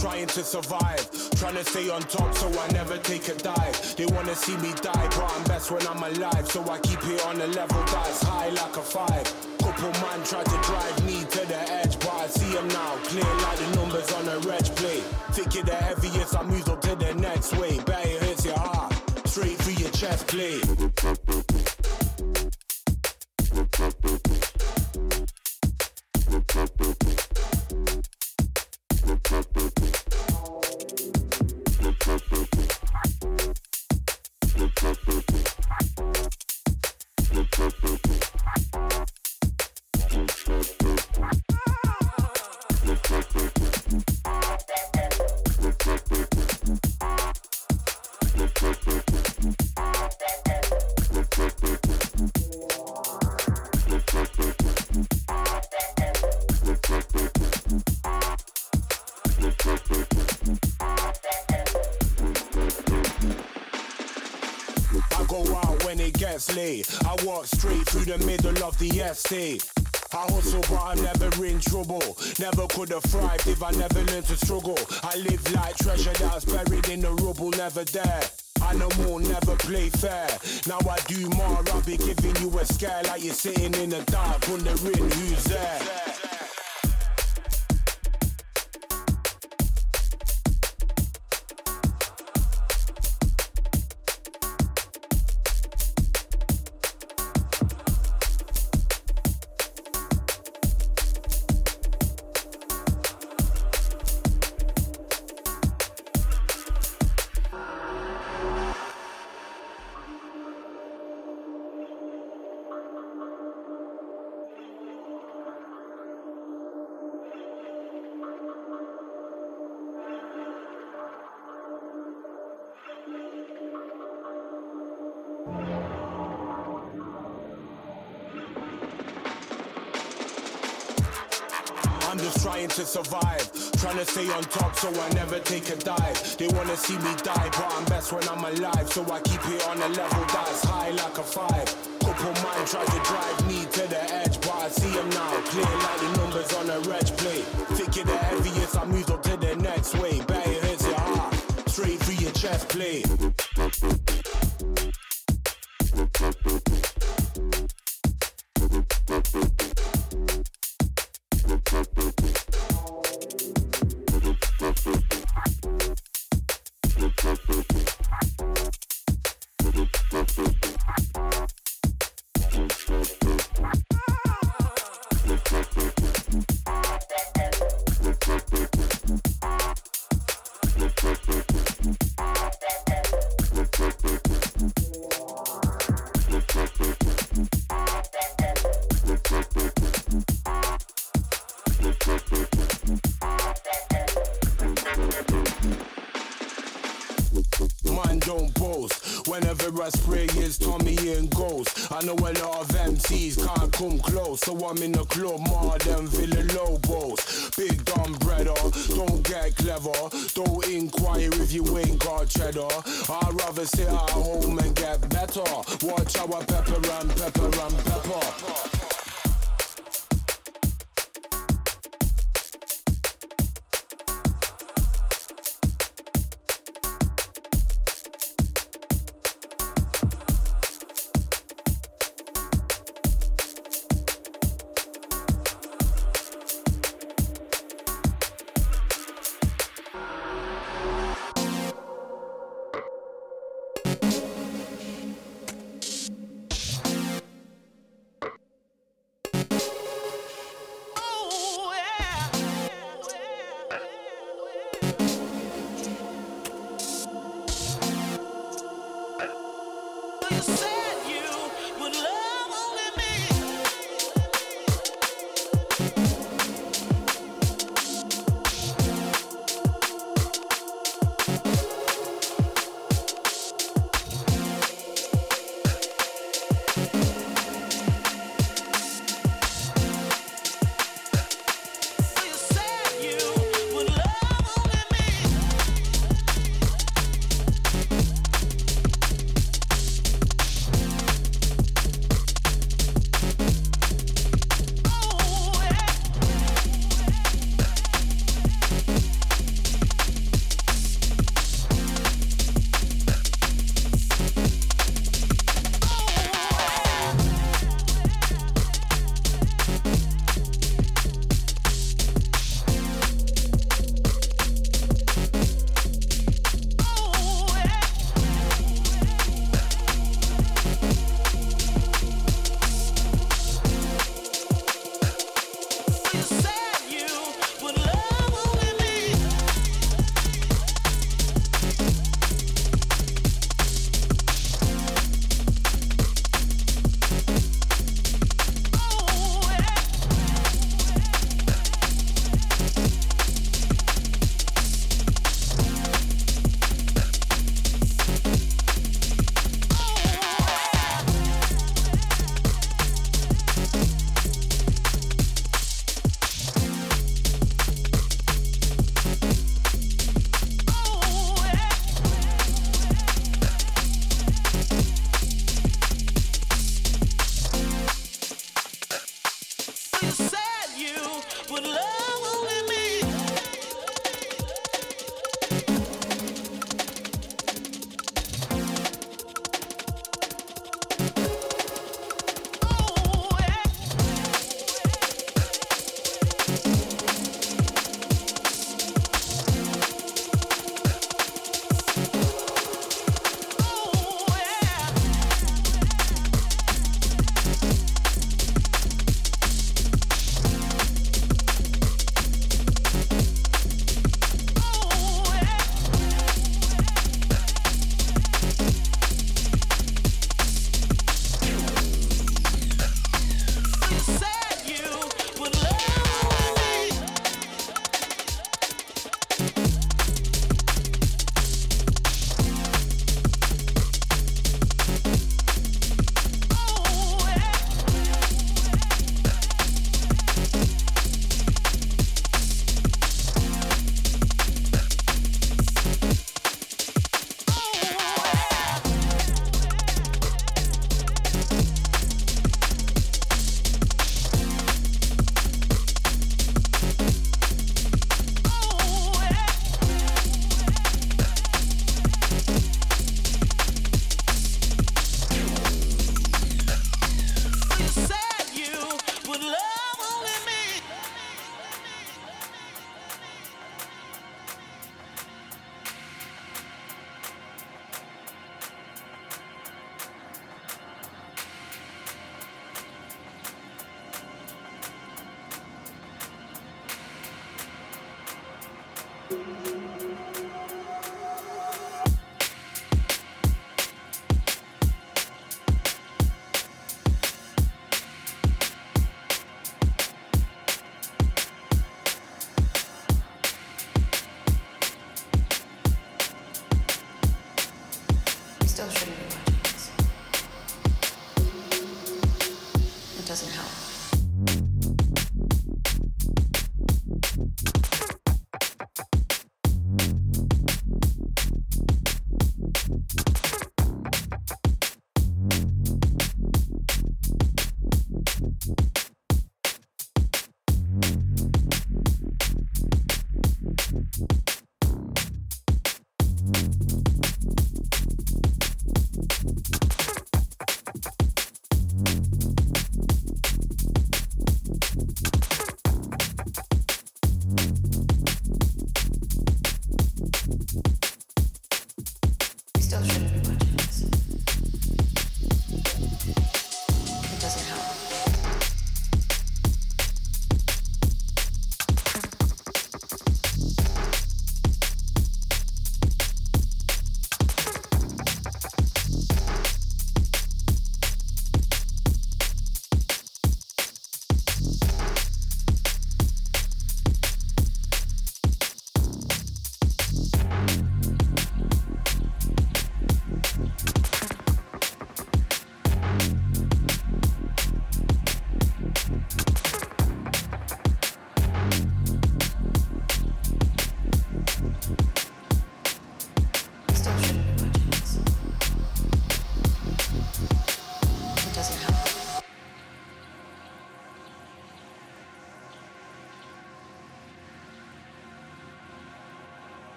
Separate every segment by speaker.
Speaker 1: trying to survive. Trying to stay on top so I never take a dive. They wanna see me die, but I'm best when I'm alive. So I keep it on a level that's high like a five. Couple man tried to drive me to the edge, but I see them now. Clear like the numbers on a reg plate. Think it the heaviest, I move on to the next way. It hits your heart, straight through your chest plate. I walk straight through the middle of the estate. I hustle, but I'm never in trouble. Never could have thrived if I never learned to struggle. I live like treasure that's buried in the rubble, never there. Animal never play fair. Now I do more, I'll be giving you a scare like you're sitting in the dark, wondering who's there. To stay on top so I never take a dive. They wanna see me die, but I'm best when I'm alive. So I keep it on a level that's high like a five. Couple mind try to drive me to the edge, but I see them now. Clear like the numbers on a reg plate. Thinking the heaviest, I move on to the next way. Bet it hits your heart, straight through your chest plate. So I'm in the club more than Villa Lobos. Big dumb brother, don't get clever. Don't inquire if you ain't got cheddar. I'd rather sit at home and get better. Watch our pepper and pepper and pepper.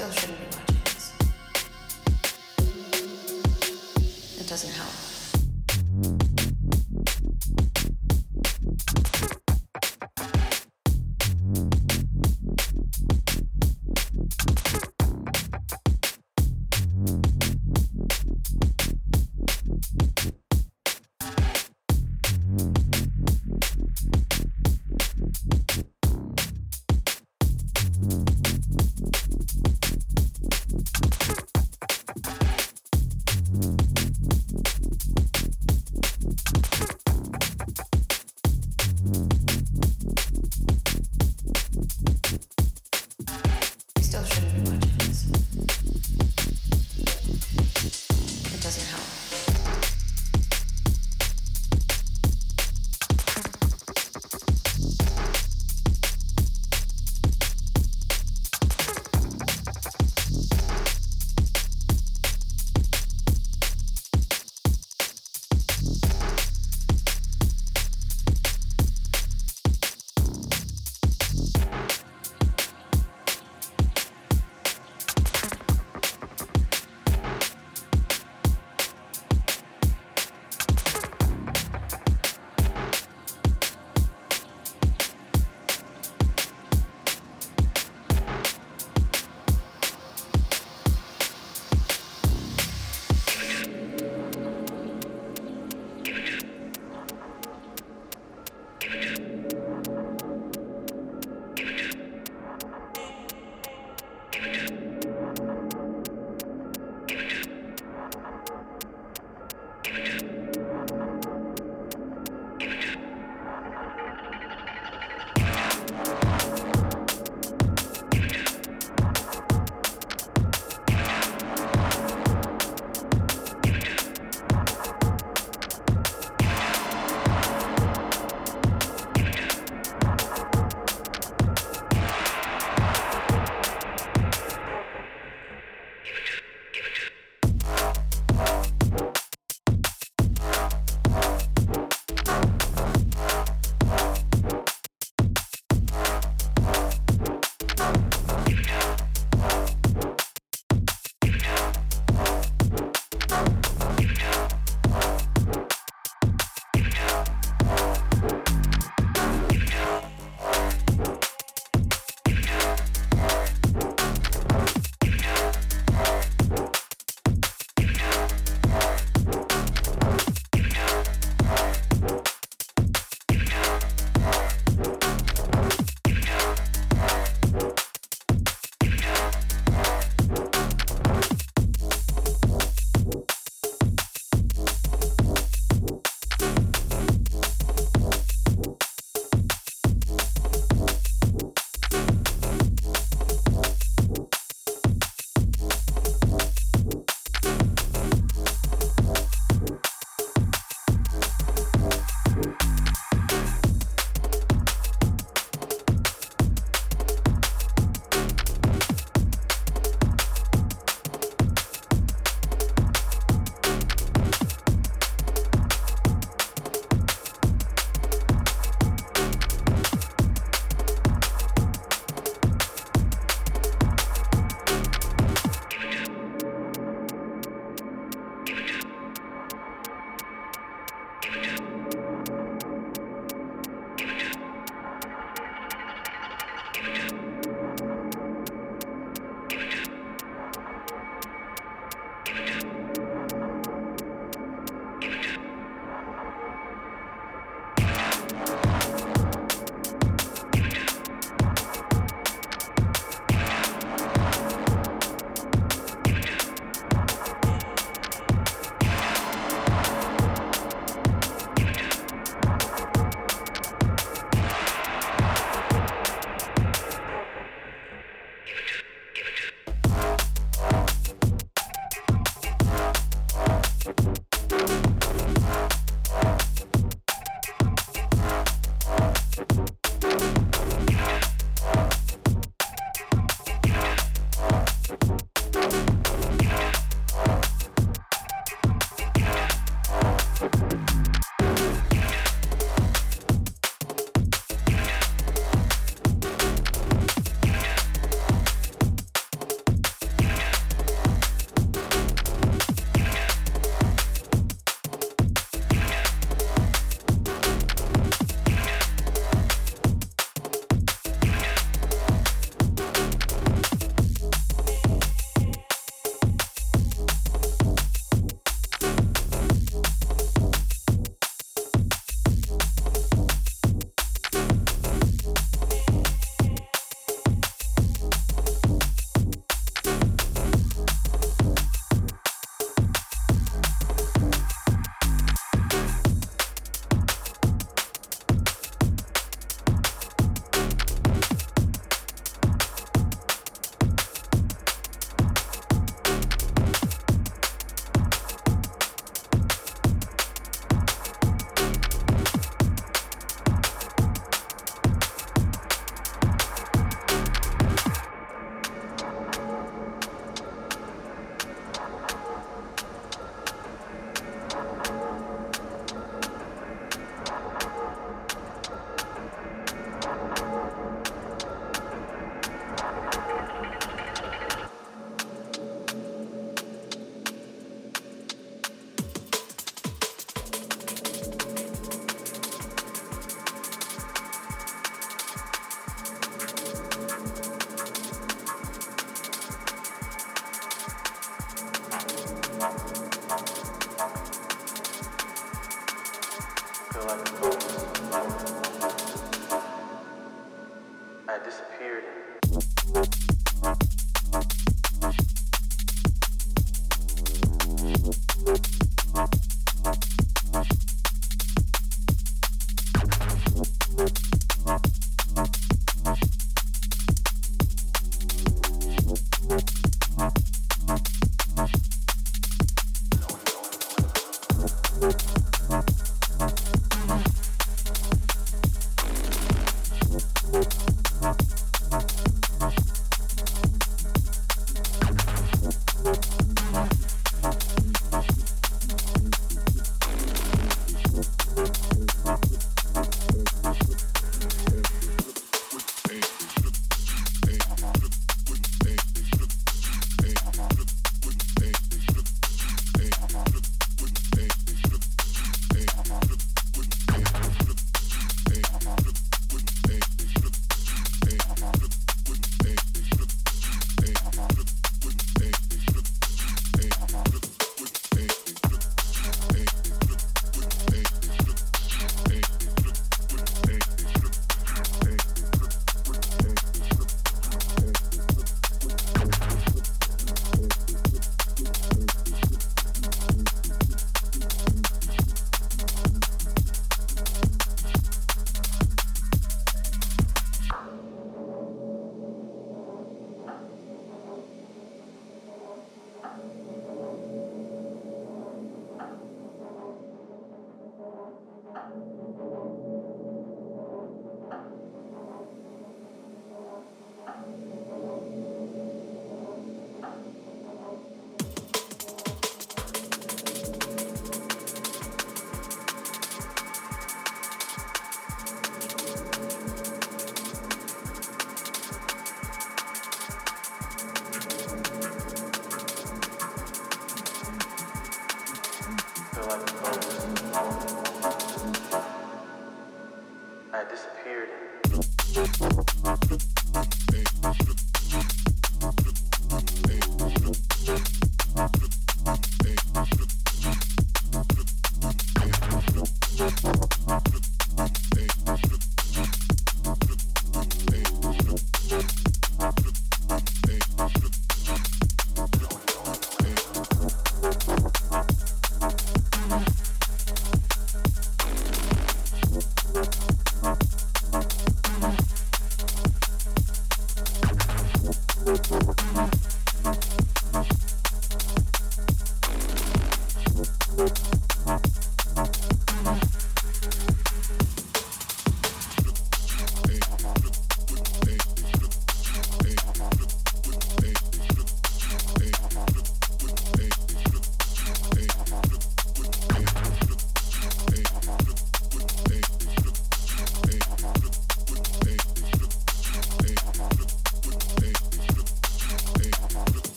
Speaker 2: still shouldn't be. It doesn't help.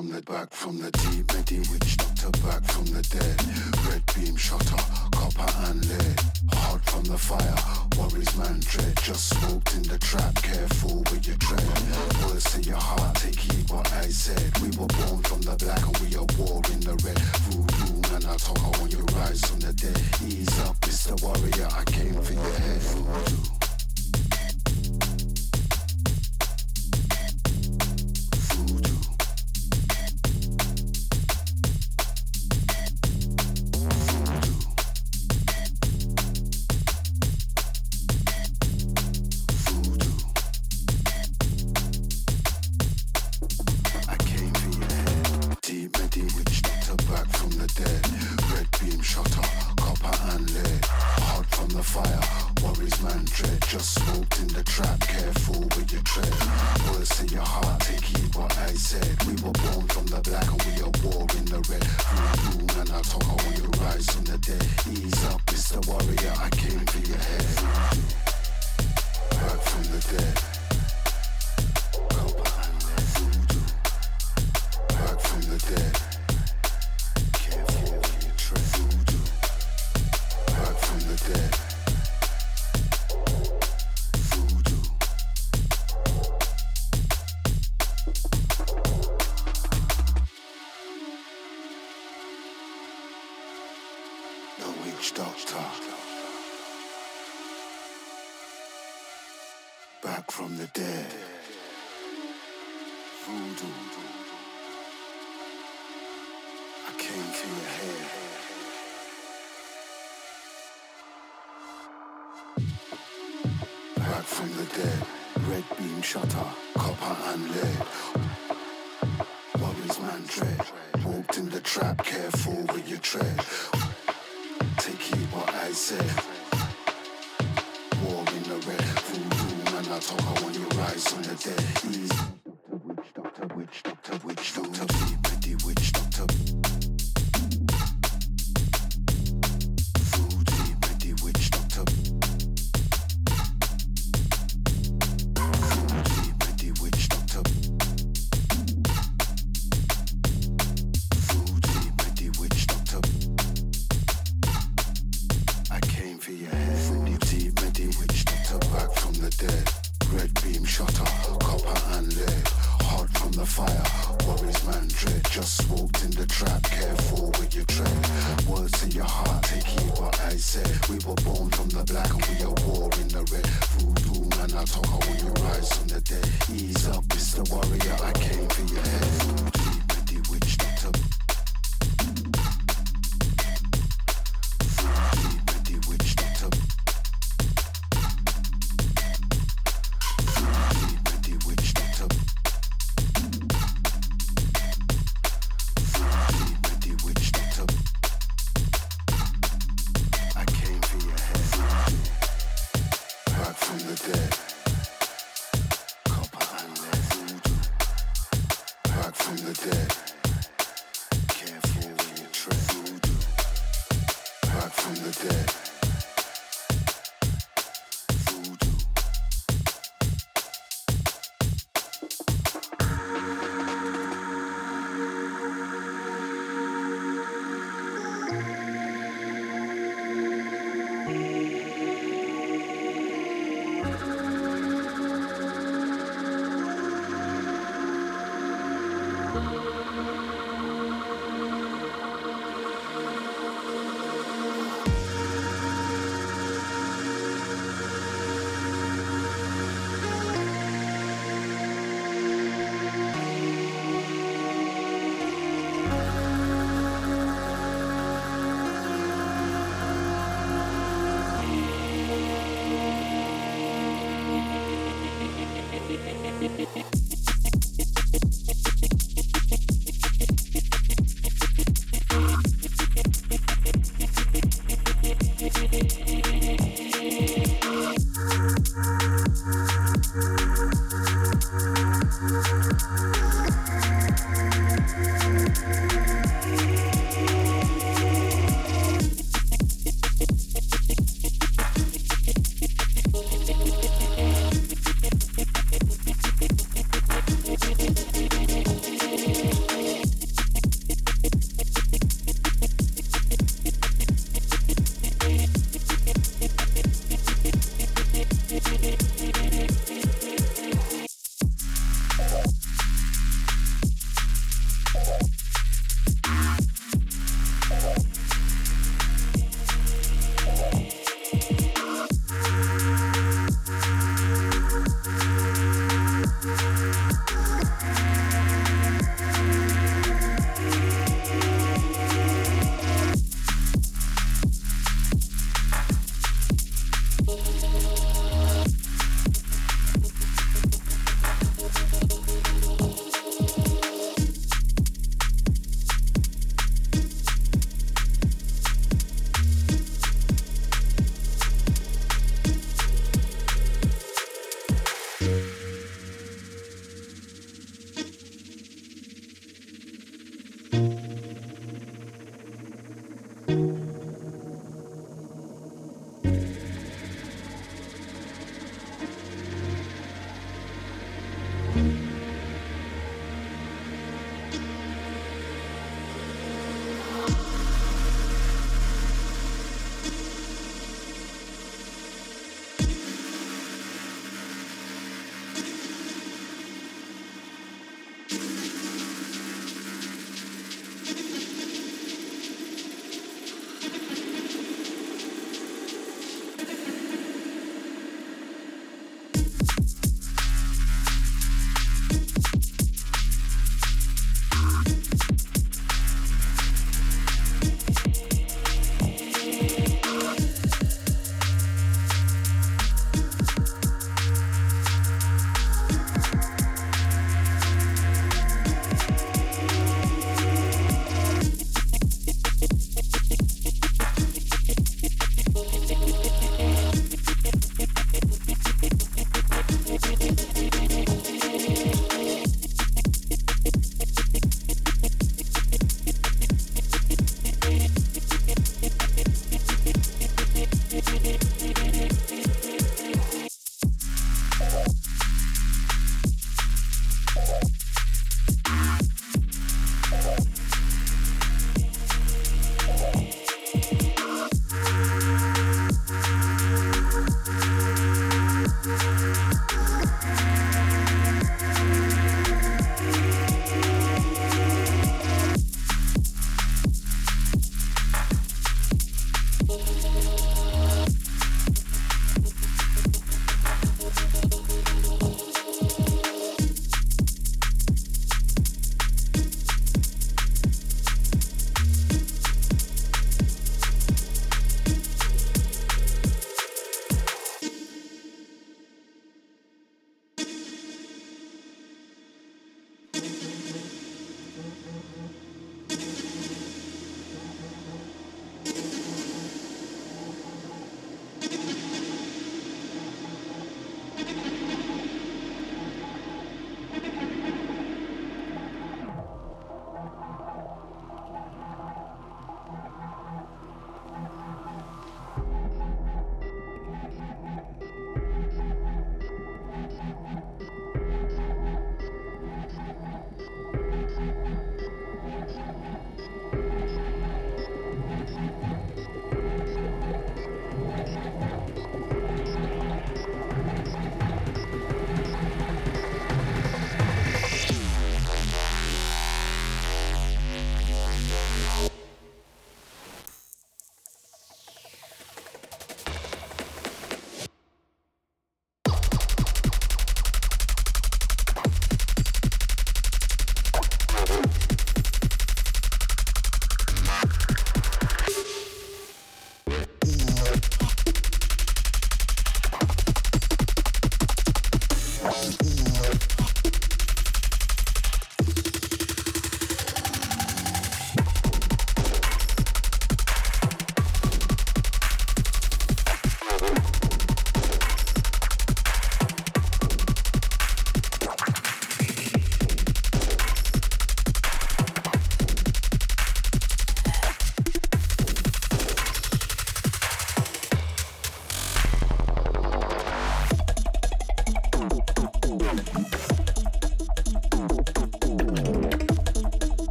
Speaker 1: from the back from the deep, maybe witch doctor back from the dead.